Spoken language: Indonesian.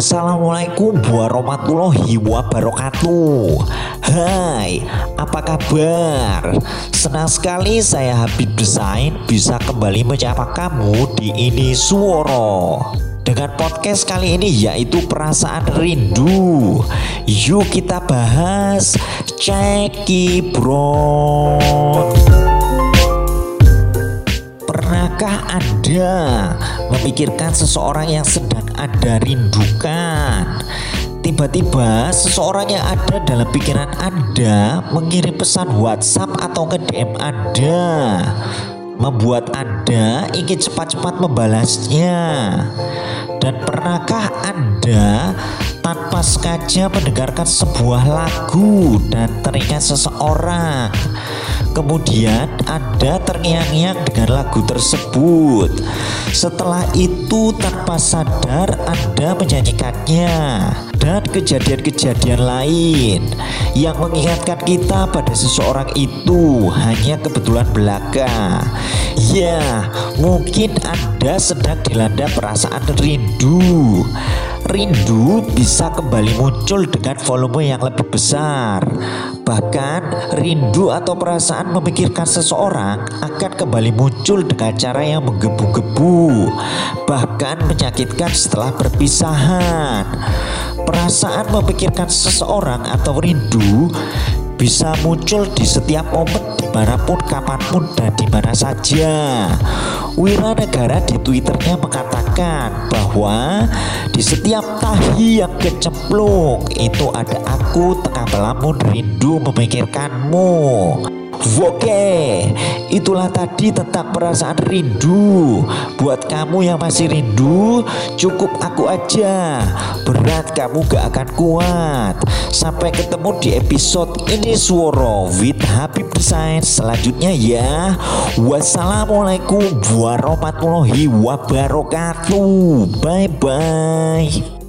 Assalamualaikum warahmatullahi wabarakatuh. Hai, apa kabar? Senang sekali saya Habib Desain bisa kembali menyapa kamu di Ini Suoro dengan podcast kali ini yaitu perasaan rindu. Yuk kita bahas. Ceki Bro. Pernahkah Anda memikirkan seseorang yang sedang Anda rindukan? Tiba-tiba seseorang yang ada dalam pikiran Anda mengirim pesan WhatsApp atau ke DM Anda membuat Anda ingin cepat-cepat membalasnya. Dan pernahkah Anda tanpa sengaja mendengarkan sebuah lagu dan teringat seseorang? Kemudian Anda terngiang-ngiang dengan lagu tersebut. Setelah itu tanpa sadar Anda menyanyikannya dan kejadian-kejadian lain yang mengingatkan kita pada seseorang itu hanya kebetulan belaka. Ya, mungkin Anda sedang dilanda perasaan rindu. Rindu bisa kembali muncul dengan volume yang lebih besar. Bahkan rindu atau perasaan memikirkan seseorang akan kembali muncul dengan cara yang menggebu-gebu, bahkan menyakitkan setelah perpisahan. Perasaan memikirkan seseorang atau rindu bisa muncul di setiap momen di mana pun, kapan pun, dan di mana saja. Wira Negara di twitternya mengatakan bahwa di setiap tahi yang kecemplung itu ada aku tengah melamun rindu memikirkanmu. Oke, itulah tadi tentang perasaan rindu. Buat kamu yang masih rindu, cukup aku aja. Berat kamu gak akan kuat. Sampai ketemu di episode ini Suara with Habib Design selanjutnya ya. Wassalamualaikum warahmatullahi wabarakatuh. Bye bye.